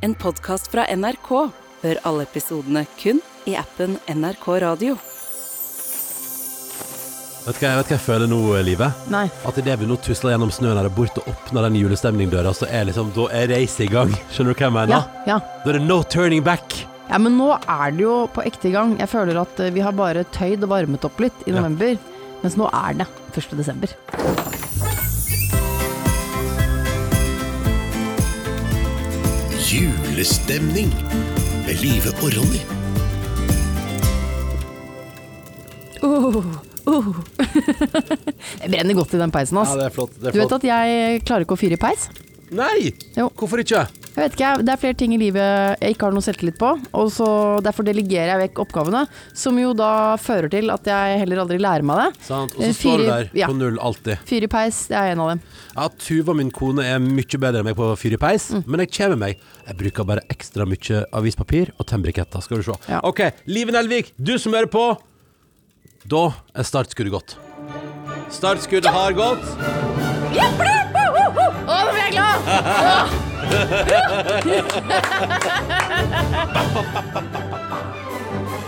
En podkast fra NRK. Hør alle episodene kun i appen NRK Radio. Vet du hva, vet hva jeg føler nå, Live? Nei. At idet vi nå tusler gjennom snøen her bort og åpner den julestemningdøra, så er liksom, da er racet i gang. Skjønner du hva jeg mener? Ja, ja. Da er det no turning back. ja, men nå er det jo på ekte i gang. Jeg føler at eh, vi har bare tøyd og varmet opp litt i Ja. november, mens nå er det 1. desember. Julestemning med Live og Ronny. Oh, oh. det brenner godt i den peisen, ass. Ja, det er flott. Det er Du vet flott. at jeg klarer ikke å fyre i peis? Nei! Jo. Hvorfor ikke? Jeg vet ikke, Det er flere ting i livet jeg ikke har noe selvtillit på, og så derfor delegerer jeg vekk oppgavene, som jo da fører til at jeg heller aldri lærer meg det. Sant? Og så Eh, står du der ja. på null alltid. Fyr i peis, det er en av dem. Ja, Tuva, min kone, er mye bedre enn meg på fyr i peis, Mm. men jeg kommer meg. Jeg bruker bare ekstra mye avispapir og tennbriketter, skal du se. Ja. OK, Live Nelvik, du som hører på. Da er startskuddet gått. Startskuddet har gått. Å, nå blir jeg glad!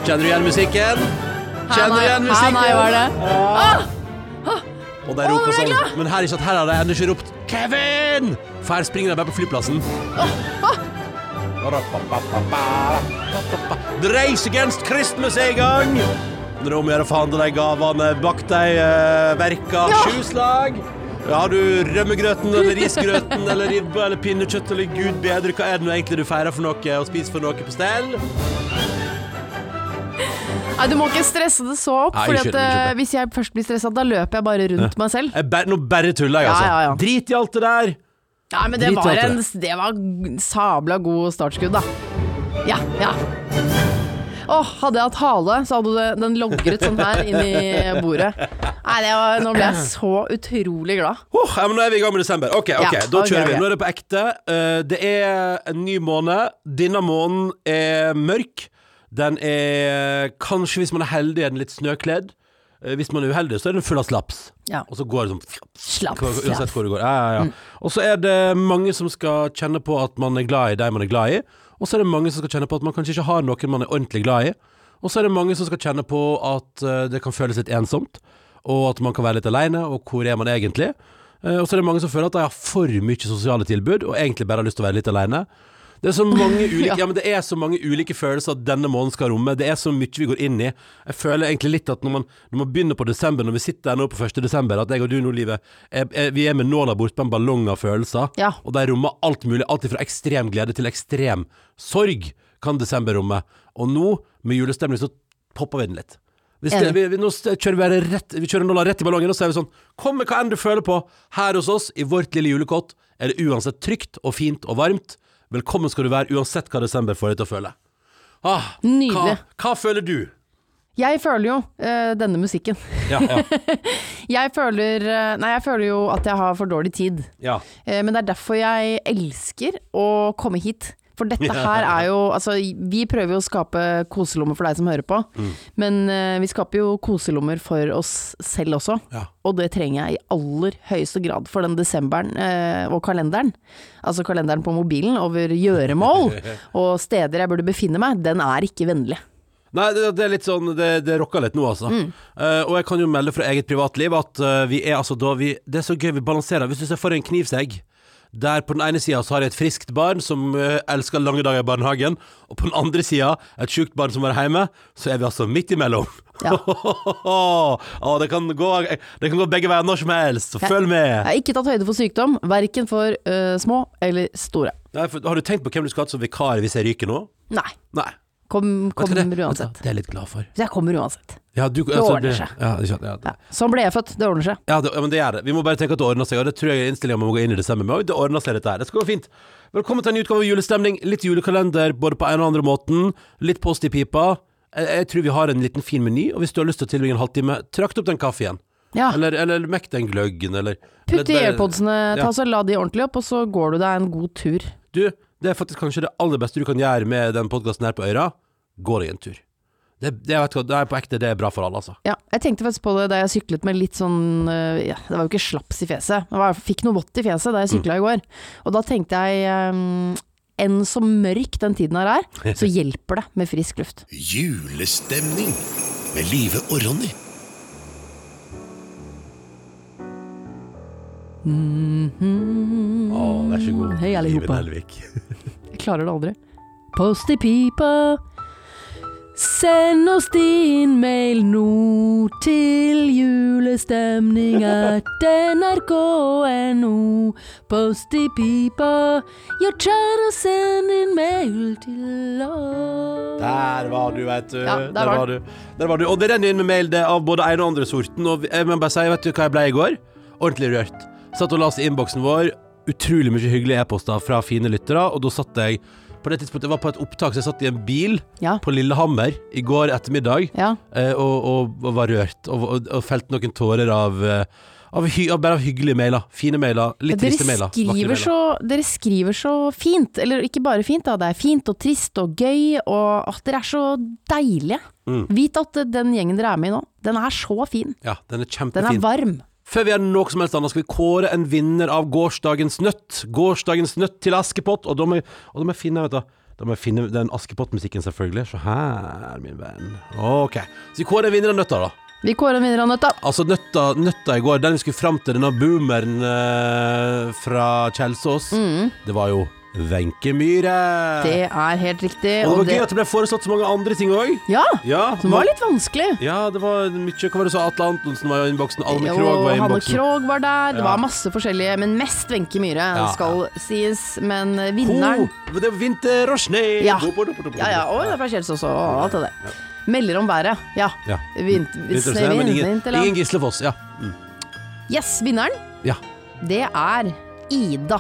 Kjenner du igjen musikken? Kjenner du igjen musikken? nei, hva er det? Og de roper sånn. Men her, er ikke her har de ennå ikke ropt 'Kevin!' For her springer de bare på flyplassen. The Race Against Christmas er i gang! Det er om å gjøre å forhandle handle de gavene bak de uh, verka. Ja. Sju slag. Har du rømmegrøten eller risgrøten eller ribbe eller pinnekjøtt eller gud bedre, hva er det nå egentlig du feirer for noe og spiser for noe på stell? Nei, Du må ikke stresse det så opp, Nei, Fordi at eh, hvis jeg først blir stressa, da løper jeg bare rundt meg selv. Jeg ber, nå bare tuller jeg, altså. ja, ja. Drit i alt det der. Nei, men det Drit i var, alt en, det var sabla god startskudd, da. Ja, ja. Åh, hadde jeg hatt hale, så hadde det, den logret sånn her inn i bordet. Nei, var, nå ble jeg så utrolig glad. Oh, ja, men nå er vi i gang med desember. Ok, ok, Ja, da kjører kjører vi. Nå er det på ekte. Uh, det er en ny måned. Denne måneden er mørk. Den er kanskje, hvis man er heldig, er den litt snøkledd. Eh, hvis man er uheldig, så er den full av slaps. Ja. Og så går det sånn Slaps. Uansett hvor det går. Ja, ja, ja. Og så er det mange som skal kjenne på at man er glad i de man er glad i. Og så er det mange som skal kjenne på at man kanskje ikke har noen man er ordentlig glad i. Og så er det mange som skal kjenne på at eh, det kan føles litt ensomt, og at man kan være litt aleine, og hvor er man egentlig? Eh, og så er det mange som føler at de har for mye sosiale tilbud, og egentlig bare har lyst til å være litt aleine. Det er så mange ulike Ja. men det er så mange ulike følelser at denne måneden skal romme. Det er så mye vi går inn i. Jeg føler egentlig litt at når man, når man begynner på desember, når vi sitter her nå på 1. desember, at jeg og du nå, Livet, er, er, vi er med nåla bort på en ballong av følelser. Ja. Og de rommer alt mulig. Alt fra ekstrem glede til ekstrem sorg kan desember romme. Og nå, med julestemning, så popper vi den litt. Hvis det, vi, vi, nå kjører vi rett Vi kjører nåla rett i ballongen, og så er vi sånn Kom med hva enn du føler på. Her hos oss, i vårt lille julekott, er det uansett trygt og fint og varmt. Velkommen skal du være, uansett hva desember får deg til å føle. Ah, Nydelig. Hva, hva føler du? Jeg føler jo eh, denne musikken. Ja, ja, Jeg føler eh, Nei, jeg føler jo at jeg har for dårlig tid. ja. Eh, Men det er derfor jeg elsker å komme hit. For dette her er jo Altså, vi prøver jo å skape koselommer for deg som hører på, Mm. men uh, vi skaper jo koselommer for oss selv også. Ja. Og det trenger jeg i aller høyeste grad for den desemberen uh, og kalenderen. Altså kalenderen på mobilen over gjøremål og steder jeg burde befinne meg, den er ikke vennlig. Nei, det, det er litt sånn Det, det rocka litt nå, altså. Mm. Uh, og jeg kan jo melde fra eget privatliv at uh, vi er altså da vi Det er så gøy, vi balanserer. Hvis du ser for en knivsegg der på den ene sida har jeg et friskt barn som eh, elsker lange dager i barnehagen, og på den andre sida et sjukt barn som er hjemme, så er vi altså midt imellom. Ja. Å, det, kan gå, det kan gå begge veier når som helst, så følg med. Jeg har ikke tatt høyde for sykdom, verken for eh, små eller store. Nei, for, har du tenkt på hvem du skal ha som vikar hvis jeg ryker nå? Nei. Nei. Kom, det? kommer hva? uansett. Det er jeg litt glad for. Så jeg kommer uansett. Ja, du, Det ordner seg. Ja, det, ja, det- Ja. Sånn ble jeg født, det ordner seg. Ja, det, ja, men det gjør det. Vi må bare tenke at det ordner seg, og det tror jeg er innstillinga vi må gå inn i desember med. Og Det ordner seg, dette her. Det skal gå fint. Velkommen til en ny utgave av Julestemning. Litt julekalender både på en og andre måten. Litt post i pipa. Jeg, jeg tror vi har en liten fin meny, og hvis du har lyst til å tilbringe en halvtime, trakt opp den kaffen. Ja. Eller, eller mekk den gløggen, eller Putt i airpodsene, ta så la de ordentlig opp, og så går du deg en god tur. Du, det er faktisk kanskje det aller beste du kan gjøre med den podkasten her på øra. Gå deg en tur. Det, det, vet det er på ekte, det er bra for alle, altså. Ja, jeg tenkte faktisk på det da jeg syklet med litt sånn øh, ja, Det var jo ikke slaps i fjeset, jeg fikk noe vått i fjeset da jeg Mm. i går. Og da tenkte jeg um, enn så mørk den tiden her er, så hjelper det med frisk luft. Julestemning med Live og Ronny. Å, vær så god. Hei, alle sammen. Jeg klarer det aldri. Post i pipa. Send oss din mail nå til julestemning at nrk.no. Post i pipa. Ja, kjære, send din mail til oss. Der var du, vet du. Ja, der der, var var du. der var du. Og det renner inn med mail det, av både ene og andre sorten. Og jeg må bare si, vet du hva jeg ble i går? Ordentlig rørt. Satt og leste innboksen vår. Utrolig mye hyggelige e-poster fra fine lyttere. Og da satt jeg på det tidspunktet, var på et opptak, så jeg satt i en bil Ja. på Lillehammer i går ettermiddag Ja. eh, og, og, og var rørt. Og, og, felte noen tårer av, eh, av, hy, av bare av hyggelige mailer. Fine mailer. Litt dere, triste mailer. skriver så, dere skriver så fint, eller ikke bare fint, da. det er fint og trist og gøy, og at dere er så deilige. Mm. Vit at den gjengen dere er med i nå, den er så fin. Ja, den er kjempefin. Den er varm. Før vi gjør noe som helst annet, skal vi kåre en vinner av gårsdagens nøtt. Gårsdagens nøtt til Askepott. Og da må jeg, da må jeg finne vet du, da må jeg finne den Askepott-musikken, selvfølgelig. Se her, min venn. Ok. Så vi kårer en vinner av nøtta, da. Vi kårer en vinner av nøtta. Altså, nøtta, nøtta i går, den vi skulle fram til, denne boomeren eh, fra Kjelsås, det var jo Wenche Myhre. Mm. Det er helt riktig. Og det var og gøy at det ble foreslått så mange andre ting òg. Ja, Ja, som var litt vanskelig. ja, det var mye Hva var det så Atle Antonsen var i innboksen, Alme Jo, Krogh var i Hanne innboksen. Krogh var der. Det Ja. var masse forskjellige, men mest Wenche Myhre, Ja. skal sies. Men vinneren Ho, det var vinter og snø. Ja. Ja ja, og det er fra Kjelsås og alt det der. Melder om været. Ja. Ja. Vint, Vinter og snø, men ingen, ingen Gislefoss. Ja. Yes, vinneren. Ja. Det er Ida.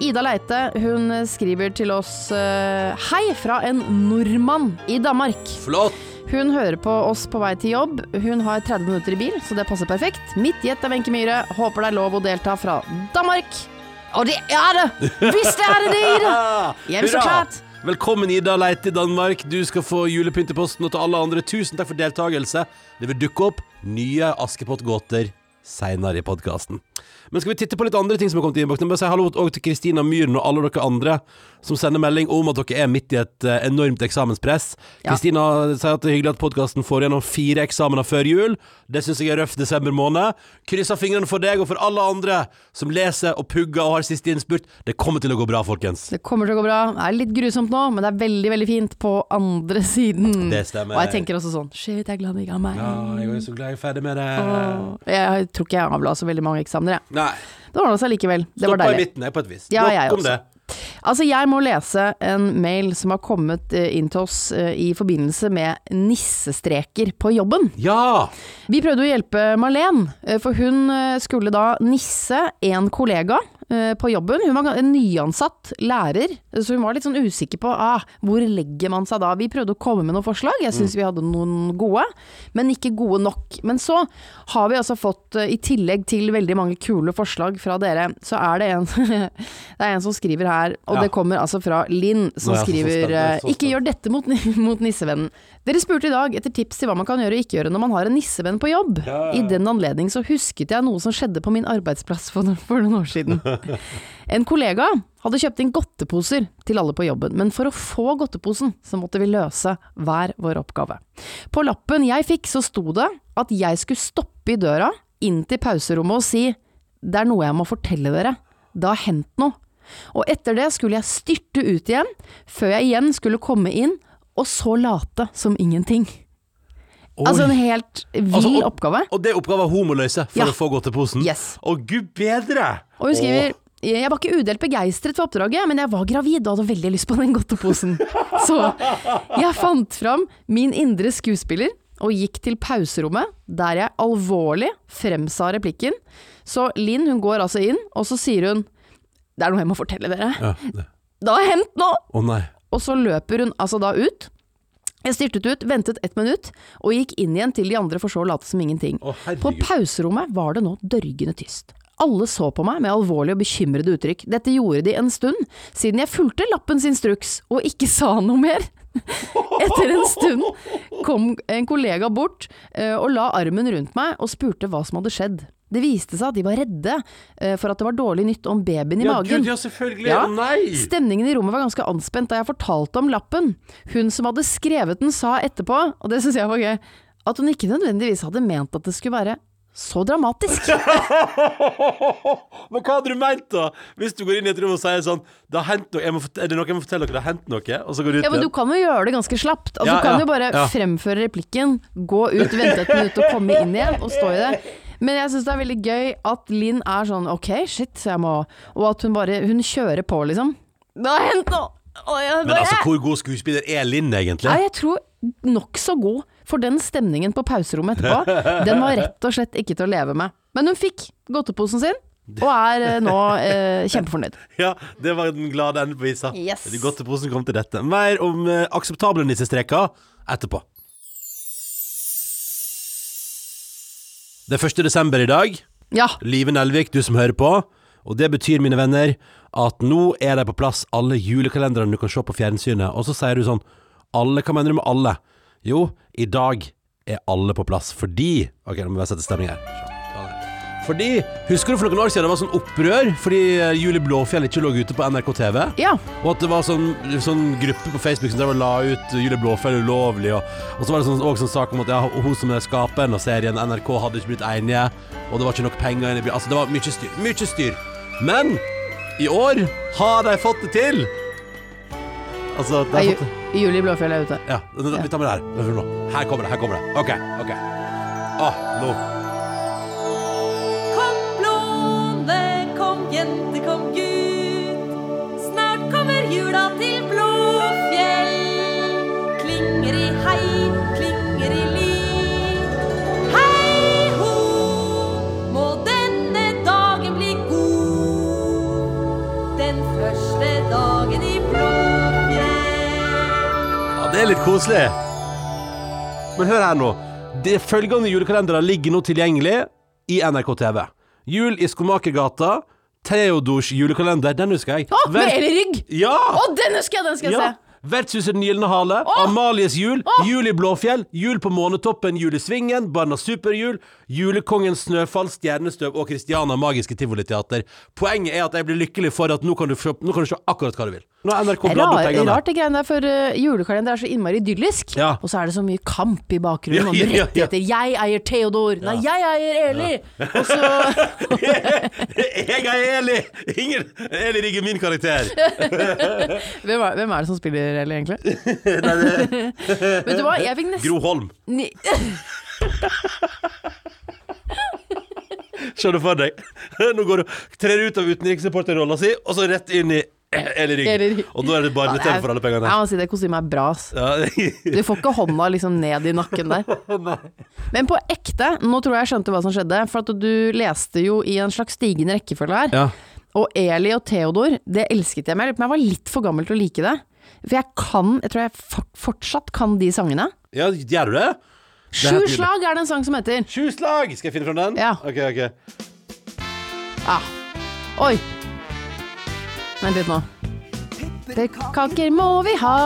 Ida Leite hun skriver til oss eh, Hei fra en nordmann i Danmark. Flott! Hun hører på oss på vei til jobb. Hun har 30 minutter i bil, så det passer perfekt. Mitt gjett er Wenche Myhre. Håper det er lov å delta fra Danmark. Og det er det! Hvis det er det Ida! Jeg men så klart. Velkommen, Ida Leite i Danmark. Du skal få julepynt i posten, og til alle andre, tusen takk for deltakelse. Det vil dukke opp nye Askepott-gåter seinere i podkasten. Men skal vi titte på litt andre ting som har kommet i innboksen? Bare si hallo også til Kristina Myhren og alle dere andre som sender melding om at dere er midt i et eh, enormt eksamenspress. Ja. Kristina sier at det er hyggelig at podkasten får gjennom fire eksamener før jul. Det syns jeg er røff desember måned. Krysser fingrene for deg og for alle andre som leser og pugger og har siste innspurt. Det kommer til å gå bra, folkens. Det kommer til å gå bra. Det er litt grusomt nå, men det er veldig veldig fint på andre siden. Det stemmer. Og jeg tenker også sånn Shit, jeg er glad det ikke er meg. Ja, jeg er så glad jeg er ferdig med det. Åh. Jeg tror ikke jeg avla så veldig mange eksamener, jeg. Nei. Det ordna seg likevel. Det var Stoppa i deilig. midten, på et vis. Ja, Nok om også. det. Altså, jeg må lese en mail som har kommet eh, inn til oss eh, i forbindelse med nissestreker på jobben. Ja! Vi prøvde å hjelpe Malene, eh, for hun skulle da nisse en kollega på jobben. Hun var en nyansatt lærer, så hun var litt sånn usikker på ah, hvor legger man seg da. Vi prøvde å komme med noen forslag, jeg syns vi hadde noen gode, men ikke gode nok. Men så har vi altså fått, eh, i tillegg til veldig mange kule forslag fra dere, så er det en Det er en som skriver her, og Ja. det kommer altså fra Linn, som er skriver er eh, Ikke gjør dette mot, mot nissevennen. Dere spurte i dag etter tips til hva man kan gjøre og ikke gjøre når man har en nissevenn på jobb. I den anledning så husket jeg noe som skjedde på min arbeidsplass for, for noen år siden. En kollega hadde kjøpt inn godteposer til alle på jobben, men for å få godteposen så måtte vi løse hver vår oppgave. På lappen jeg fikk så sto det at jeg skulle stoppe i døra inn til pauserommet og si det er noe jeg må fortelle dere, det har hendt noe. Og etter det skulle jeg styrte ut igjen, før jeg igjen skulle komme inn, og så late som ingenting. Oi. Altså en helt vill Altså, og- oppgave. Og det er oppgaven hun må løse for Ja. å få godteposen? Yes. Å, gud bedre! Og hun skriver Åh. jeg var ikke udelt begeistret for oppdraget, men jeg var gravid og hadde veldig lyst på den godteposen. Så jeg fant fram min indre skuespiller og gikk til pauserommet, der jeg alvorlig fremsa replikken. Så Linn hun går altså inn, og så sier hun det er noe jeg må fortelle dere. Ja, det. Det har hendt nå! Å nei. Og så løper hun altså da ut. Jeg styrtet ut, ventet ett minutt, og gikk inn igjen til de andre for så å late som ingenting. Å, På pauserommet var det nå dørgende tyst. Alle så på meg med alvorlige og bekymrede uttrykk. Dette gjorde de en stund, siden jeg fulgte lappens instruks og ikke sa noe mer. Etter en stund kom en kollega bort eh, og la armen rundt meg og spurte hva som hadde skjedd. Det viste seg at de var redde eh, for at det var dårlig nytt om babyen i Ja, magen. Gud, ja, selvfølgelig. Ja. Nei! Stemningen i rommet var ganske anspent da jeg fortalte om lappen. Hun som hadde skrevet den sa etterpå, og det syns jeg var gøy, at hun ikke nødvendigvis hadde ment at det skulle være så dramatisk. Men hva hadde du meint, da? Hvis du går inn i et rom og sier sånn Det har hendt noe, er det noe jeg må fortelle dere? Det har hendt noe? Og så går du ut Ja, men du kan jo gjøre det ganske slapt. Altså, Ja, du kan ja, jo bare ja. fremføre replikken, gå ut, vente et minutt og komme inn igjen, og stå i det. Men jeg syns det er veldig gøy at Linn er sånn ok, shit, så jeg må Og at hun bare Hun kjører på, liksom. Det har hendt noe! Men altså, hvor god skuespiller er Linn, egentlig? Nei, jeg tror nokså god. For den stemningen på pauserommet etterpå, den var rett og slett ikke til å leve med. Men hun fikk godteposen sin, og er eh, nå eh, kjempefornøyd. Ja, det var den glade enden på visa. Yes. Det er godt til posen kom til dette. Mer om eh, akseptable nissestreker etterpå. Det er 1. desember i dag. Ja. Live Nelvik, du som hører på. Og det betyr, mine venner, at nå er de på plass alle julekalenderne du kan se på fjernsynet. Og så sier du sånn Alle, hva mener du med alle? Jo, i dag er alle på plass fordi Ok, nå må jeg sette stemning her. Fordi, Husker du for noen år siden det var sånn opprør fordi eh, Julie Blåfjell ikke lå ute på NRK TV? ja. Og at det var sånn, sånn gruppe på Facebook som drev og la ut Julie Blåfjell ulovlig. Og, og så var det sånn, også sånn sak om at ja, hun som er skaperen av serien, NRK, hadde ikke blitt enige. Og det var ikke nok penger inne i Altså, det var mye styr. Mye styr. Men i år har de fått det til! Altså, de har fått det. Julie Blåfjell er ute. Ja, vi tar med det her. Her kommer det. Her kommer det. OK. ok Åh, nå. Det er litt koselig. Men hør her nå. De følgende julekalendere ligger nå tilgjengelig i NRK TV. Jul i Skomakergata. Theodors julekalender, den husker jeg. Å, med Ver- Eli Rygg! Ja! Å, den husker jeg! Den skal jeg ja! se. Vertshuset Den gylne hale, Amalies jul, Jul i Blåfjell, Jul på Månetoppen, Jul i Svingen, Barna superjul, Julekongen Snøfall, Stjernestøv og Christiana Magiske Tivoliteater. Poenget er at jeg blir lykkelig for at nå kan du se, akkurat hva du vil. Nå har NRK er bladd opp pengene. rart det greiene der, for uh, julekalender er så innmari idyllisk. Ja. Og så er det så mye kamp i bakgrunnen Ja, om ja, ja. rettigheter. Jeg eier Theodor! Nei, jeg eier Eli! Og så Jeg er Eli! Ingen Eli rigger min karakter. hvem er, hvem er det som spiller Eli, egentlig? Vet du hva, jeg fikk nesten Gro Holm. Ni- Se for deg. Nå går du trer ut av utenriksreporterrolla si, og så rett inn i eller Rygg. Og da er det bare litt barne-TV er- for alle pengene. Jeg må si det kostymet er bra, ass. Ja. Du får ikke hånda liksom ned i nakken der. Men på ekte, nå tror jeg jeg skjønte hva som skjedde, for at du leste jo i en slags stigende rekkefølge her. ja. Og Eli og Theodor, det elsket jeg. Men jeg lurer på om jeg var litt for gammel til å like det. For jeg kan, jeg tror jeg fortsatt kan de sangene. ja, gjør du det? Sju slag er det en sang som heter. Sju slag! Skal jeg finne fram den? Ja. Ok, ok. Ja. Oi. Vent litt nå. Pepperkaker må vi ha.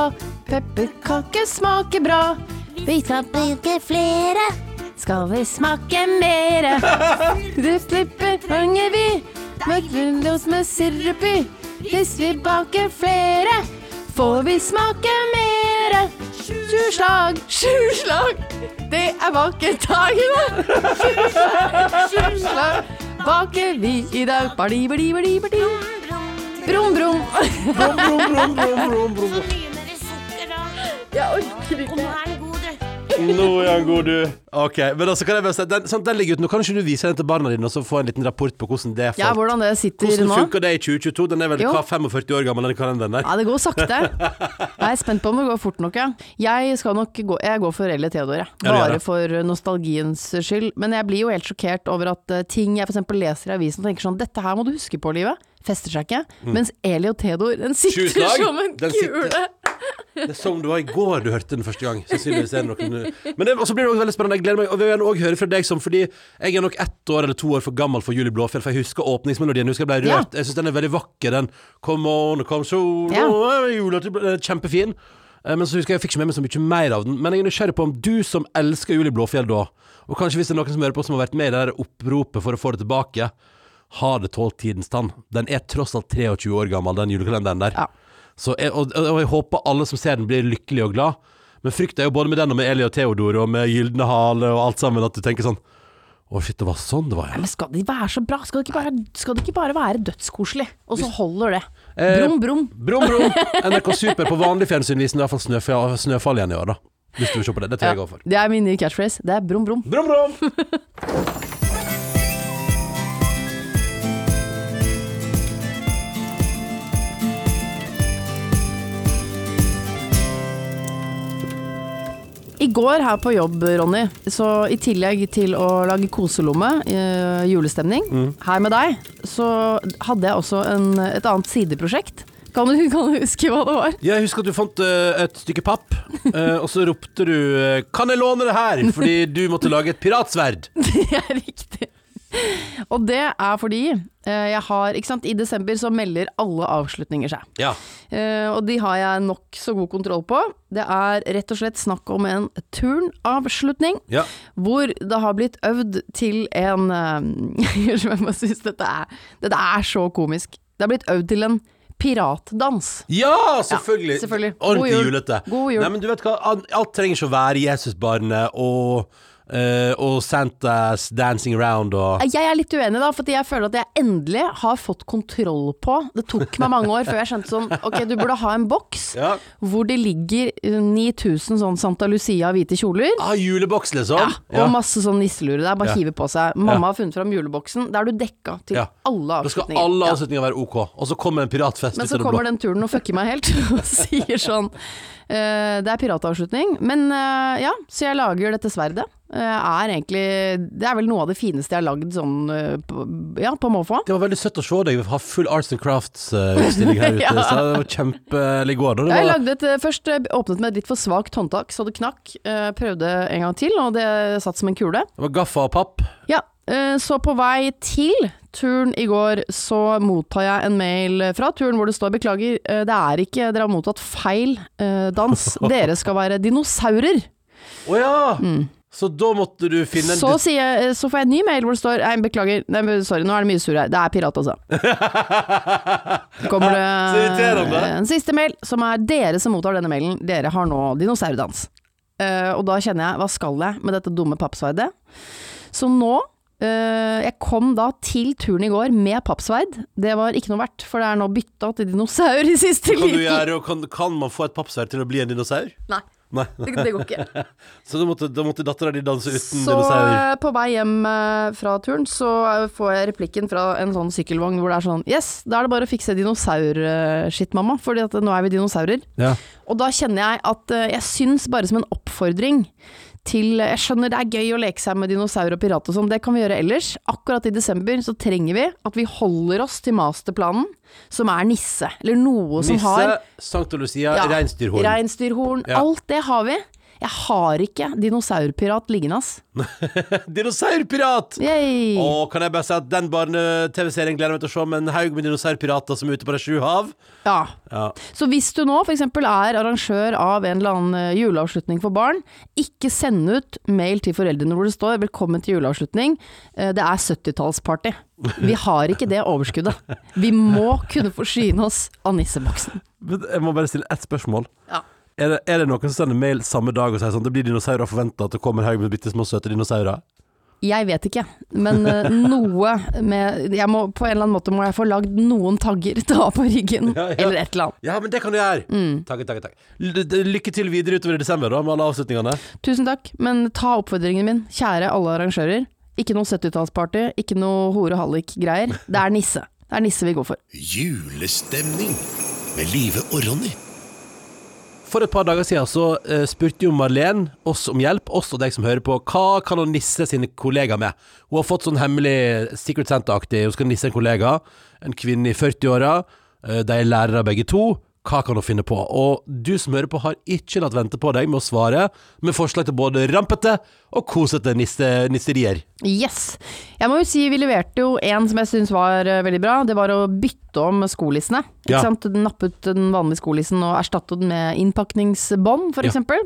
Pepperkaker smaker bra. Vi skal bruke flere. Skal vi smake mere? Du slipper fanger vi. Med oss med sirup i. Hvis vi baker flere, får vi smake mere. Sju slag, sju slag. Det er baketagene. Sju slag, sju slag. Baker vi i dag. Badi, badi, badi, badi. Brum, brum. Jeg orker ikke. Nå er han god, du. Ok, men altså kan jeg bare si den, sånn, den ligger ute nå. Kan ikke du vise den til barna dine, og så få en liten rapport på hvordan det er Ja, hvordan det sitter Hvordan nå. funker det i 2022? Den er vel Jo. hva, 45 år gammel, den kalenderen der? Ja, det går sakte. Jeg er spent på om det går fort nok, ja. Jeg skal nok gå, jeg går for Elle Theodor, jeg. Ja, du gjør Bare det. for nostalgiens skyld. Men jeg blir jo helt sjokkert over at eh, ting jeg f.eks. leser i avisen og tenker sånn Dette her må du huske på, livet. Fester seg ikke. Mens Eli og Theodor, den sitter Mm. som en Den sitter- kule. Det er som det var i går du hørte den første gang. Men det, blir det også veldig spennende. Jeg gleder meg, og vi vil også høre fra deg som Fordi jeg er nok ett år eller to år for gammel for Julie Blåfjell, for jeg husker åpningsmelodien. Jeg husker jeg ble rørt. Jeg syns den er veldig vakker. Den Come on, come so Ja. Kjempefin. Eh, Men så husker jeg jeg fikk ikke med meg så mye mer av den. Men jeg er nysgjerrig på om du som elsker Julie Blåfjell da, og kanskje hvis det er noen som hører på som har vært med i det der oppropet for å få det tilbake, har det tålt tidens tann? Den er tross alt 23 år gammel, den julekalenderen der. Ja. Så jeg, og, og jeg håper alle som ser den, blir lykkelige og glad. Men frykten er jo både med den og med Eli og Theodor og med Gylne hale og alt sammen, at du tenker sånn Å, shit, det var sånn det var, ja. Men skal det være så bra? Skal det ikke bare, det ikke bare være dødskoselig? Og så holder det. Eh, Brum, brum. Brum, brum. NRK Super på vanlig fjernsyn viser i hvert fall snøfall, snøfall igjen i år, da. Hvis du vil se på det. Det tror jeg Ja, går for. det er min nye catchphrase. Det er brum, brum. Brum, brum. I går her på jobb, Ronny, så i tillegg til å lage koselomme, eh, julestemning, Mm. her med deg, så hadde jeg også en, et annet sideprosjekt. Kan du, kan du huske hva det var? Jeg husker at du fant uh, et stykke papp, uh, og så ropte du eh, 'Kan jeg låne det her?' fordi du måtte lage et piratsverd. Det er riktig. Og det er fordi eh, jeg har Ikke sant, i desember så melder alle avslutninger seg. Ja. Eh, og de har jeg nokså god kontroll på. Det er rett og slett snakk om en turnavslutning. ja. Hvor det har blitt øvd til en uh, Jeg må synes dette er, dette er så komisk. Det har blitt øvd til en piratdans. Ja, selvfølgelig! Ja, selvfølgelig. Ordentlig jul. julete. God jul. Nei, men du vet hva, alt trenger ikke å være Jesusbarnet og, eh, og Santas dancing around og Jeg er litt uenig, da, fordi jeg føler at jeg endelig har fått kontroll på Det tok meg mange år før jeg skjønte sånn Ok, du burde ha en boks Ja. hvor det ligger eh, 9000 sånn Santa Lucia hvite kjoler. Ah, juleboks, liksom? Ja, og masse sånn nisselure. Det er bare Ja. hive på seg. Mamma har funnet fram juleboksen. Da er du dekka til Ja. alle Da skal avslutninger. alle Ja. avslutninger være ok. Og så kommer en piratfest Men så kommer den turen og fucker meg helt og sier sånn uh, Det er piratavslutning. Men uh, ja, så jeg lager dette sverdet. Eh, er egentlig Det er vel noe av det fineste jeg har lagd sånn eh, ja, på måfå. Det var veldig søtt å se deg ha full Arts and Crafts-utstilling her ute. Ja. Så det var kjempelig går. Det Jeg var, lagde et, eh, først eh, åpnet med et litt for svakt håndtak, så det knakk. Eh, prøvde en gang til, og det satt som en kule. det var gaffa og papp. Ja, eh, så på vei til turen i går, så mottar jeg en mail fra turen hvor det står beklager, eh, det er ikke, dere har mottatt feil eh, dans. Dere skal være dinosaurer. Å ja! Så da måtte du finne en. Så, sier så får jeg en ny mail hvor det står Nei, beklager, nei, sorry, nå er det mye surr her. Det er pirat, altså. Kommer Så det en siste mail, som er dere som mottar denne mailen. Dere har nå dinosaurdans. Uh, og da kjenner jeg, hva skal jeg med dette dumme pappsverdet? Så nå Uh, Jeg kom da til turen i går med pappsverd. Det var ikke noe verdt, for det er nå bytta til dinosaur i siste kan liten. kan, kan man få et pappsverd til å bli en dinosaur? Nei, Nei. det, det går ikke. Så da måtte, da måtte dattera di danse uten Så dinosaur? eh, på vei hjem eh, fra turen, så eh, får jeg replikken fra en sånn sykkelvogn hvor det er sånn Yes, da er det bare å fikse dinosaur-shit, mamma, at nå er vi dinosaurer. Ja. Og da kjenner jeg at jeg syns bare som en oppfordring til Jeg skjønner det er gøy å leke seg med dinosaur og pirat og sånn, det kan vi gjøre ellers. Akkurat i desember så trenger vi at vi holder oss til masterplanen, som er nisse. Eller noe som Nisse, har Sankta Lucia, Ja, reinsdyrhorn. Reinsdyrhorn. Ja. Alt det har vi. Jeg har ikke dinosaurpirat liggende, ass. Dinosaurpirat! Yay. Og kan jeg bare si at den barne-TV-serien gleder jeg meg til å se med en haug med dinosaurpirater som er ute på de sju hav. Ja. Ja. Så hvis du nå f.eks. er arrangør av en eller annen eh, juleavslutning for barn, ikke send ut mail til foreldrene hvor det står 'velkommen til juleavslutning', eh, det er 70-tallsparty. Vi har ikke det overskuddet. Vi må kunne forsyne oss av nisseboksen. Jeg må bare stille ett spørsmål. Ja. Er det, er det noen som sender mail samme dag og sier sånn det blir dinosaurer forventa at det kommer en haug med bitte små søte dinosaurer? Jeg vet ikke, men eh, noe med jeg må, På en eller annen måte må jeg få lagd noen tagger til å ha på ryggen, Ja, ja. eller et eller annet. Ja, men det kan du gjøre! Mm. Takk, takk, takk. Lykke til videre utover i desember da, med alle avslutningene. Tusen takk, men ta oppfordringen min, kjære alle arrangører. Ikke noe 70-tallsparty, ikke noe hore-hallik-greier. Det er nisse. Det er nisse vi går for. Julestemning med Live og Ronny. For et par dager siden så uh, spurte jo Marlene oss om hjelp, oss og deg som hører på, hva kan hun nisse sine kollegaer med? Hun har fått sånn hemmelig Secret Center-aktig, hun skal nisse en kollega, en kvinne i 40-åra, uh, de er lærere begge to. Hva kan hun finne på? Og du som hører på, har ikke latt vente på deg med å svare med forslag til både rampete og kosete nisse, nisserier. Yes. Jeg må jo si vi leverte jo en som jeg syns var eh, veldig bra. Det var å bytte om skolissene. Ikke Ja. sant? Nappe ut den vanlige skolissen og erstatte den med innpakningsbånd, for Ja.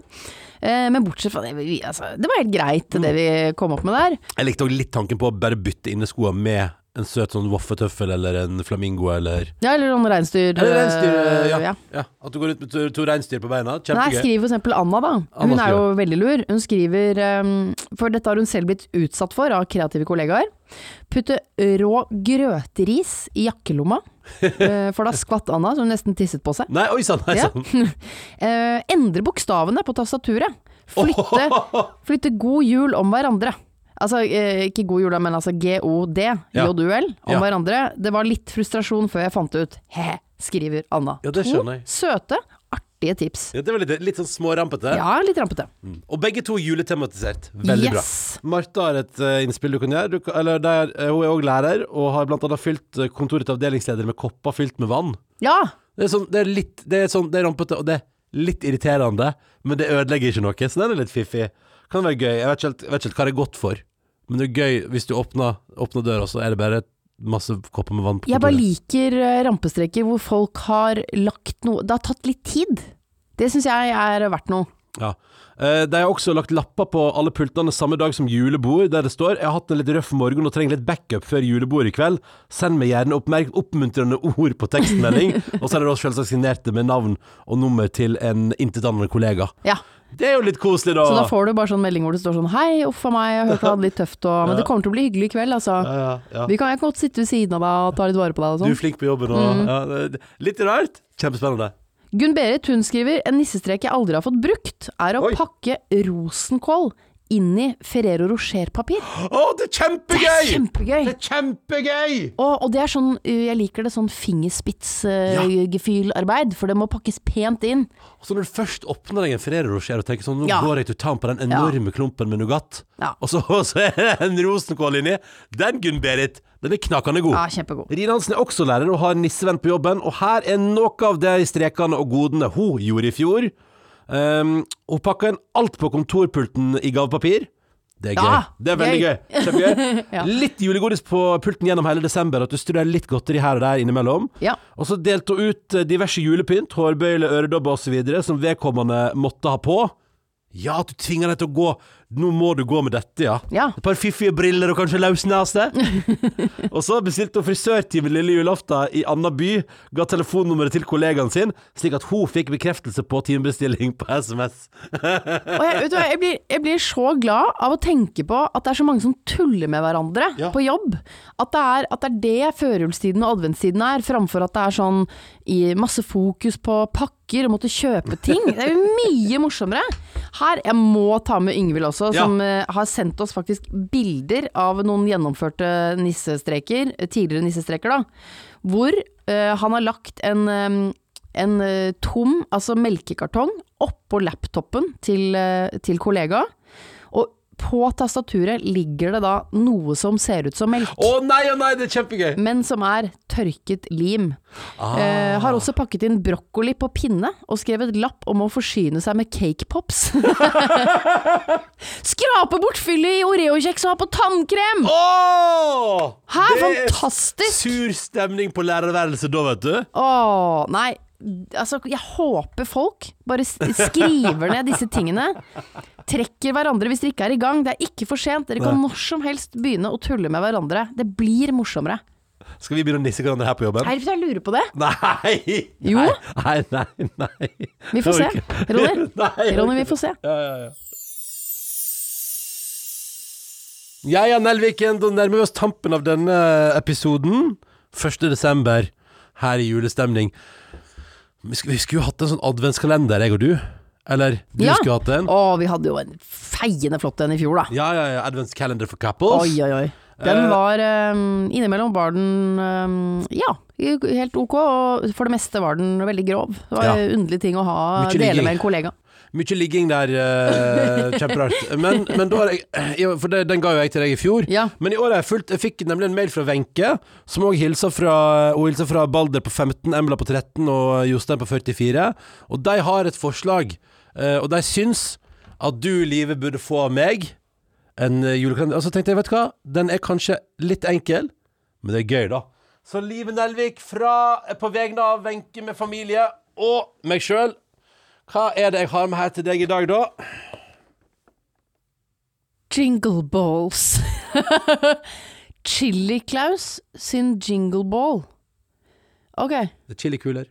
Eh, men bortsett fra det, vi, altså, det var helt greit det vi kom opp med der. Jeg likte også litt tanken på å bare bytte inneskoa med en søt sånn voffetøffel eller en flamingo eller Ja, eller noen reinsdyr. Eller reinsdyr, eh, ja. ja. ja. At du går ut med to, to reinsdyr på beina. Nei, Kjempegøy. skriver for eksempel Anna, da. Hun er jo veldig lur. Hun skriver um, For dette har hun selv blitt utsatt for av kreative kollegaer. Putte rå grøteris i jakkelomma. Eh, for da skvatt Anna, så hun nesten tisset på seg. Nei, oi sann, nei sann. Ja. endre bokstavene på tastaturet. Flytte, flytte god jul om hverandre. Altså, eh, ikke god jul, men altså GOD. J-U-L, om Ja. hverandre. Det var litt frustrasjon før jeg fant det ut. He-he, skriver Anna. Ja, det skjønner jeg. To søte, artige tips. Ja, det var litt, litt sånn smårampete. Ja, litt rampete. Og begge to juletematisert. Veldig bra. yes. Martha har et uh, innspill du kan gjøre. Du, eller der, eh, hun er òg lærer, og har blant annet fylt kontoret til avdelingsleder med kopper fylt med vann. Ja, Det er, sånn, det er litt Det er, sånn, det er rampete, og det er litt irriterende, men det ødelegger ikke noe, så den er litt fiffig. Kan være gøy. Jeg vet ikke helt hva det er godt for, men det er gøy hvis du åpner, åpner døra, så er det bare masse kopper med vann på jeg bare liker eh, rampestreker hvor folk har lagt noe Det har tatt litt tid. Det syns jeg er verdt noe. Ja. Eh, De har også lagt lapper på alle pultene samme dag som julebord, der det står 'Jeg har hatt en litt røff morgen og trenger litt backup før julebord i kveld'. Send meg gjerne oppmuntrende ord på tekstmelding. og så er det også selvsagt signert det med navn og nummer til en intetanende kollega. Ja. Det er jo litt koselig, da. Så da får du bare sånn melding hvor det står sånn Hei, uff a meg, jeg har hørt du hadde litt tøft og Men det kommer til å bli hyggelig i kveld, altså. ja, ja, ja. Vi kan godt sitte ved siden av deg og ta litt vare på deg og Du er sånn. flink på jobben og ja, Litt rart. Kjempespennende. Gunn Berit hun skriver en nissestrek jeg aldri har fått brukt, er å Oi. pakke rosenkål inn i Ferrero Rocher-papir. Å, det er kjempegøy! Det er kjempegøy! Det er kjempegøy! Og, og det er sånn, uh, jeg liker det sånn fingerspitz-gefühlarbeid, for det må pakkes pent inn. Så når du først åpner deg en Ferrero Rocher og tenker sånn Nå Ja. går jeg til town på den enorme klumpen med Nougat, Ja. og, så, og så er det en rosenkål inni, den Gunn-Berit, den er knakende god. Ja, kjempegod. Rine Hansen er også lærer og har nissevenn på jobben, og her er noe av de strekene og godene hun gjorde i fjor. Um, hun pakka inn alt på kontorpulten i gavepapir. Det er gøy. Ja, det er veldig gøy. gøy. Kjempegøy. Ja. Litt julegodis på pulten gjennom hele desember, at du strør litt godteri her og der innimellom. Ja. Og så delte hun ut eh, diverse julepynt, hårbøyle, øredobber osv., som vedkommende måtte ha på. Ja, at du tvinger deg til å gå Nå må du gå med dette, ja. Ja. Et par fiffige briller og kanskje løsnese. og så bestilte hun frisørtime lille julaften i anna by, ga telefonnummeret til kollegaen sin, slik at hun fikk bekreftelse på timebestilling på SMS. Jeg, du jeg, blir, jeg blir så glad av å tenke på at det er så mange som tuller med hverandre Ja. på jobb. At det er, at det er det førjulstiden og adventstiden er, framfor at det er sånn i masse fokus på pakker og måtte kjøpe ting. Det er jo mye morsommere. Her, jeg må ta med Yngvild også, Ja. som uh, har sendt oss faktisk bilder av noen gjennomførte nissestreker, tidligere nissestreker da, hvor uh, han har lagt en um, en tom, altså melkekartong, oppå laptopen til, til kollega. På tastaturet ligger det da noe som ser ut som melk. Å nei, å nei, det er kjempegøy! Men som er tørket lim. Ah. Eh, har også pakket inn brokkoli på pinne og skrevet lapp om å forsyne seg med cake pops. Skrape bort fyllet i Oreo-kjeks og ha på tannkrem! Oh! Hæ, Det er fantastisk! Sur stemning på lærerværelset da, vet du. Å, nei. Altså, jeg håper folk bare skriver ned disse tingene. Trekker hverandre hvis dere ikke er i gang. Det er ikke for sent. Dere kan når som helst begynne å tulle med hverandre. Det blir morsommere. Skal vi begynne å nisse hverandre her på jobben? Nei, jeg lurer på det. Nei! Jo. Nei, nei, nei. nei. Vi får se. Ronny, Ronny, vi får se. Ja, ja, ja. Ja ja, Nelviken, da nærmer vi oss tampen av denne episoden. 1. desember, her i julestemning. Vi skulle, jo hatt en sånn adventskalender, jeg og du. Eller du Ja. skulle hatt en. Å, vi hadde jo en feiende flott en i fjor, da. Ja, ja, ja. Adventskalender for couples. Oi, oi, oi. Den Eh, var um, Innimellom var den um, ja, helt ok, og for det meste var den veldig grov. Det var Ja. en underlig ting å ha dele med en kollega. Mye ligging der, uh, kjemperart. Men, men da har jeg For det, den ga jo jeg til deg i fjor. Ja. Men i år har jeg fulgt Jeg fikk nemlig en mail fra Wenche, som òg hilser fra Hun fra Balder på 15, Embla på 13 og Jostein på 44. Og de har et forslag, uh, og de syns at du, Live, burde få av meg en eh, julekalender. Og så tenkte jeg, vet du hva, den er kanskje litt enkel, men det er gøy, da. Så Live Nelvik fra, på vegne av Wenche med familie og meg sjøl, hva er det jeg har med her til deg i dag, da? Jingle balls. Chili-Klaus sin jingle ball. Ok, Det er chilikuler.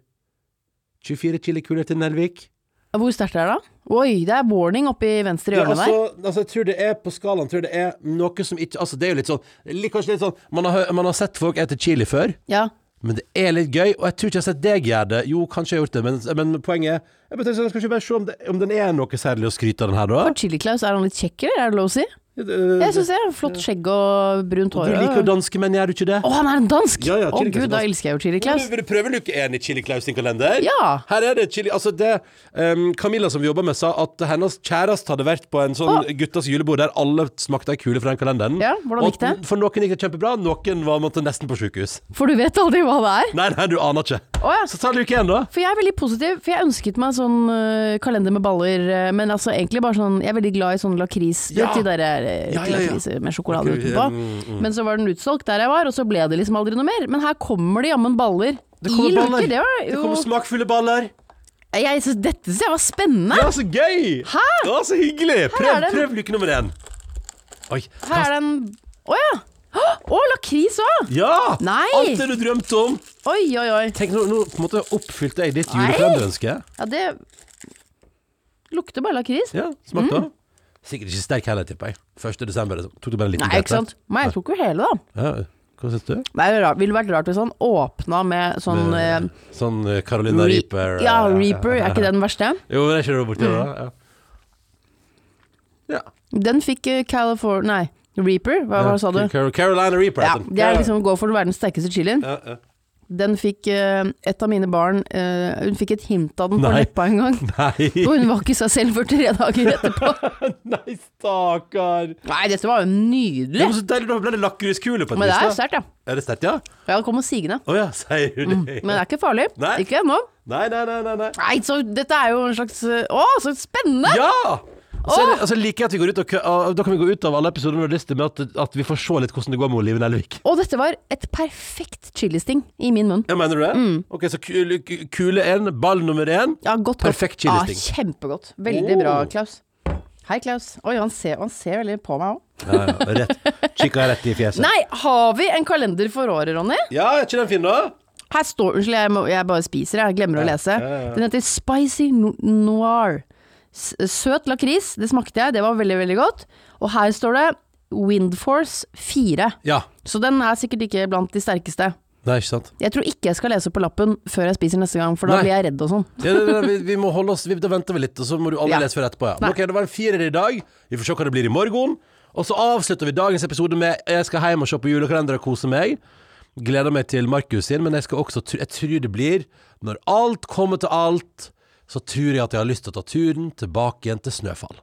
24 chilikuler til Nelvik. hvor sterkt er det da? Oi, det er warning oppi venstre Ja, hjørne der. altså, altså, jeg tror det er på skalaen tror det er noe som ikke Altså, det er jo litt sånn litt, Kanskje litt sånn man har, man har sett folk ete chili før, Ja, men det er litt gøy. Og jeg tror ikke jeg har sett deg gjøre det. Jo, kanskje jeg har gjort det, men, men poenget er Jeg bare sånn, Skal vi bare se om, det, om den er noe særlig å skryte av, den her, da? for Chili Claus, er han litt kjekk, eller er det lov å si? Jeg syns det. er Flott skjegg og brunt Du liker jo danske menn, gjør du ikke det? Å, han er en dansk! Ja, ja, Å Chili Claus er gud, da elsker jeg jo Chili Klaus. Vil du prøve luke én i Chili Claus sin kalender? Ja. Her er det chili Altså, det um, Camilla som vi jobba med, sa at hennes kjæreste hadde vært på en sånn Å. guttas julebord der alle smakte ei kule fra den kalenderen. Ja, hvordan gikk det? For noen gikk det kjempebra, noen var måtte nesten på sjukehus. For du vet aldri hva det er. Nei, nei, du aner ikke. Å ja. Så ta luke én, da. For jeg er veldig positiv, for jeg ønsket meg sånn uh, kalender med baller, uh, men altså egentlig bare sånn Jeg er veldig glad i sånn lakris. Ja. de der uh, Ja, lakris med sjokolade okay, utenpå. mm, mm. Men så var den utsolgt der jeg var, og så ble det liksom aldri noe mer. Men her kommer det jammen baller. Det kommer I baller. det var Det kommer smakfulle baller. jeg, synes, Dette synes jeg var spennende! Ja, så gøy! Hæ? Ja, så hyggelig. Prøv, det en- prøv lykke nummer én. Oi. Her er det en Å ja! Å, lakris òg! Ja! Nei! Alt det du drømte om. Oi, oi, oi. Tenk, nå, nå på en måte oppfylte jeg ditt Nei. julekalenderønske. Ja, det lukter bare lakris. Ja, smak da. Sikkert ikke sterk heller, tipper jeg. 1. desember. liksom. Tok du bare en liten Nei, ikke sant. Men jeg tok jo hele, da. Ja, hva syns du? Det er rart- ville vært rart hvis han åpna med sånn eh, sånn eh, Carolina Re- Reaper. Ja, eh, Reaper. Er ikke det den verste? Jo, det er ikke det borti Mm. da? Ja. ja. Den fikk eh, California Nei, Reaper, hva, hva sa du? Car Carolina Reaper. Ja, heter den. det er liksom gå for verdens sterkeste chilien. ja, ja. Den fikk eh, et av mine barn eh, Hun fikk et hint av den på leppa en gang. Nei. Og hun var ikke seg selv for tre dager etterpå. Nei, stakkar. Nei, dette var jo Det nydelig. var så deilig, da ble det lakriskule på et Men det er vis. sterkt, ja. Er det sterkt, ja? Ja, det kommer sigende. Å ja, sier du det? Men det er ikke farlig. Nei. Ikke ennå. Nei, nei, nei, nei. nei. Nei, så dette er jo en slags eh, Å, så spennende! Ja! Så er det, altså, liker jeg at vi går ut og, og Da kan vi gå ut av alle episoder og liste med at, at vi får se litt hvordan det går med Olive Nelvik. Og dette var et perfekt chilisting i min munn. Ja, mener du det? Mm. Ok, så kule, kule én, ball nummer én. Ja, godt, Perfekt godt. chilisting. Ja, kjempegodt. Veldig Oh. bra, Klaus. Hei, Klaus. Oi, han ser, han ser veldig på meg òg. Ja, ja, rett. Kikka rett i fjeset. Nei, har vi en kalender for året, Ronny? Ja, er ikke den fin, da? Her står Unnskyld, jeg, jeg bare spiser, jeg glemmer å lese. ja, ja. Den heter Spicy Noir. Søt lakris, det smakte jeg, det var veldig, veldig godt. Og her står det Windforce 4. Ja. Så den er sikkert ikke blant de sterkeste. Nei, ikke sant. Jeg tror ikke jeg skal lese på lappen før jeg spiser neste gang, for da Nei. blir jeg redd og sånn. Ja, vi, vi må holde oss vi, Da venter vi litt, og så må du aldri Ja. lese før etterpå. Ja. Nei. Ok, Det var en firer i dag. Vi får se hva det blir i morgen. Og så avslutter vi dagens episode med Jeg skal hjem og se på julekalender og kose meg. Gleder meg til Markus sin, men jeg skal også Jeg tror det blir Når alt kommer til alt, så tror jeg at jeg har lyst til å ta turen tilbake igjen til Snøfall.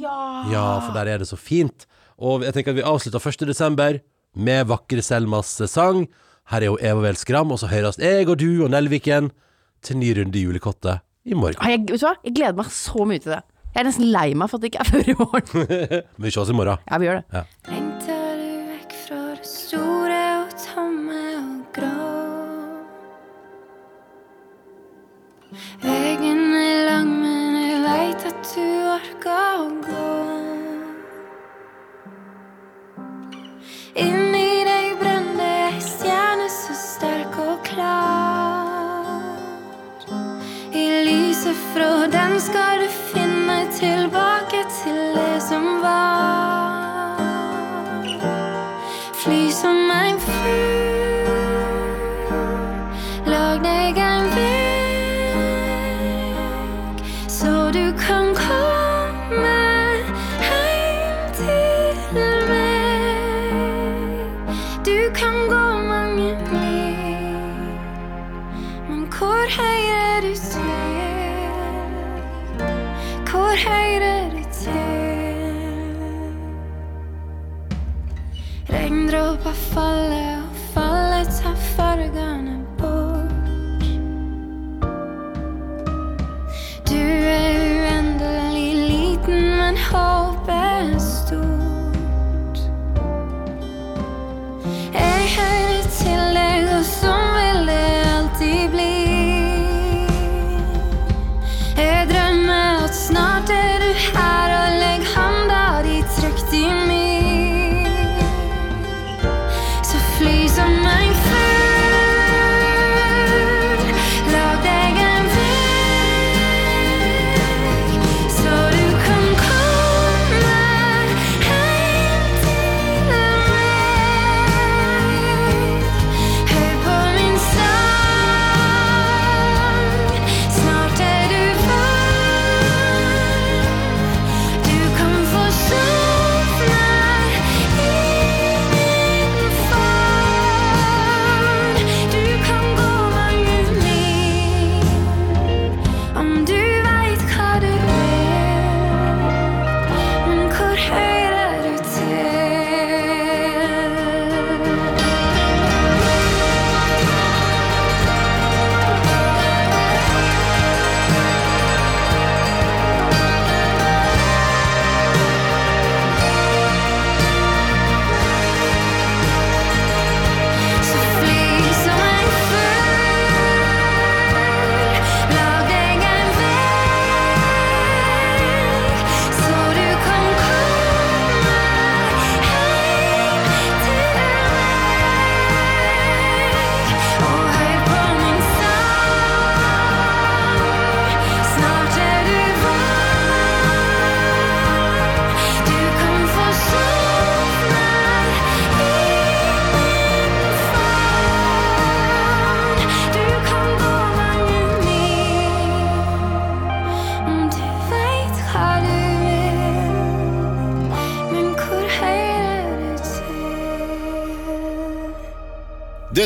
Ja, ja, for der er det så fint. Og jeg tenker at vi avslutter 1. desember med vakre Selmas sang. Her er jo Eva Vel Skram, og så høres jeg og du og Nelviken til ny runde i Julekottet i morgen. Jeg, vet du hva? jeg gleder meg så mye til det. Jeg er nesten lei meg for at det ikke er før i morgen. Men vi ses i morgen. Ja, vi gjør det. Lengter orker å gå. Inni deg brenner ei stjerne så sterk og klar. I lyset fra den skal du finne Hvor høyere du til? hvor høyere du til? Regndråper faller.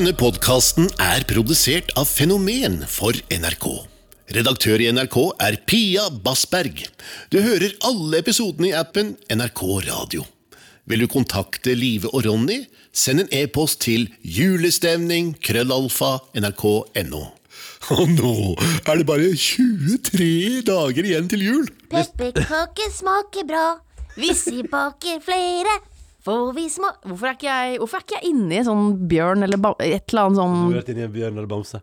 Denne podkasten er produsert av Fenomen for NRK. Redaktør i NRK er Pia Bassberg. Du hører alle episodene i appen NRK Radio. Vil du kontakte Live og Ronny, send en e-post til julestemning krøllalfa nrk.no. Og nå er det bare 23 dager igjen til jul! Pepperkaker smaker bra. Hvis vi baker flere, får vi små Hvorfor er ikke jeg, er ikke jeg inni sånn bjørn eller ba, et eller annet Du sånn har vært inne inni en bjørn eller bamse.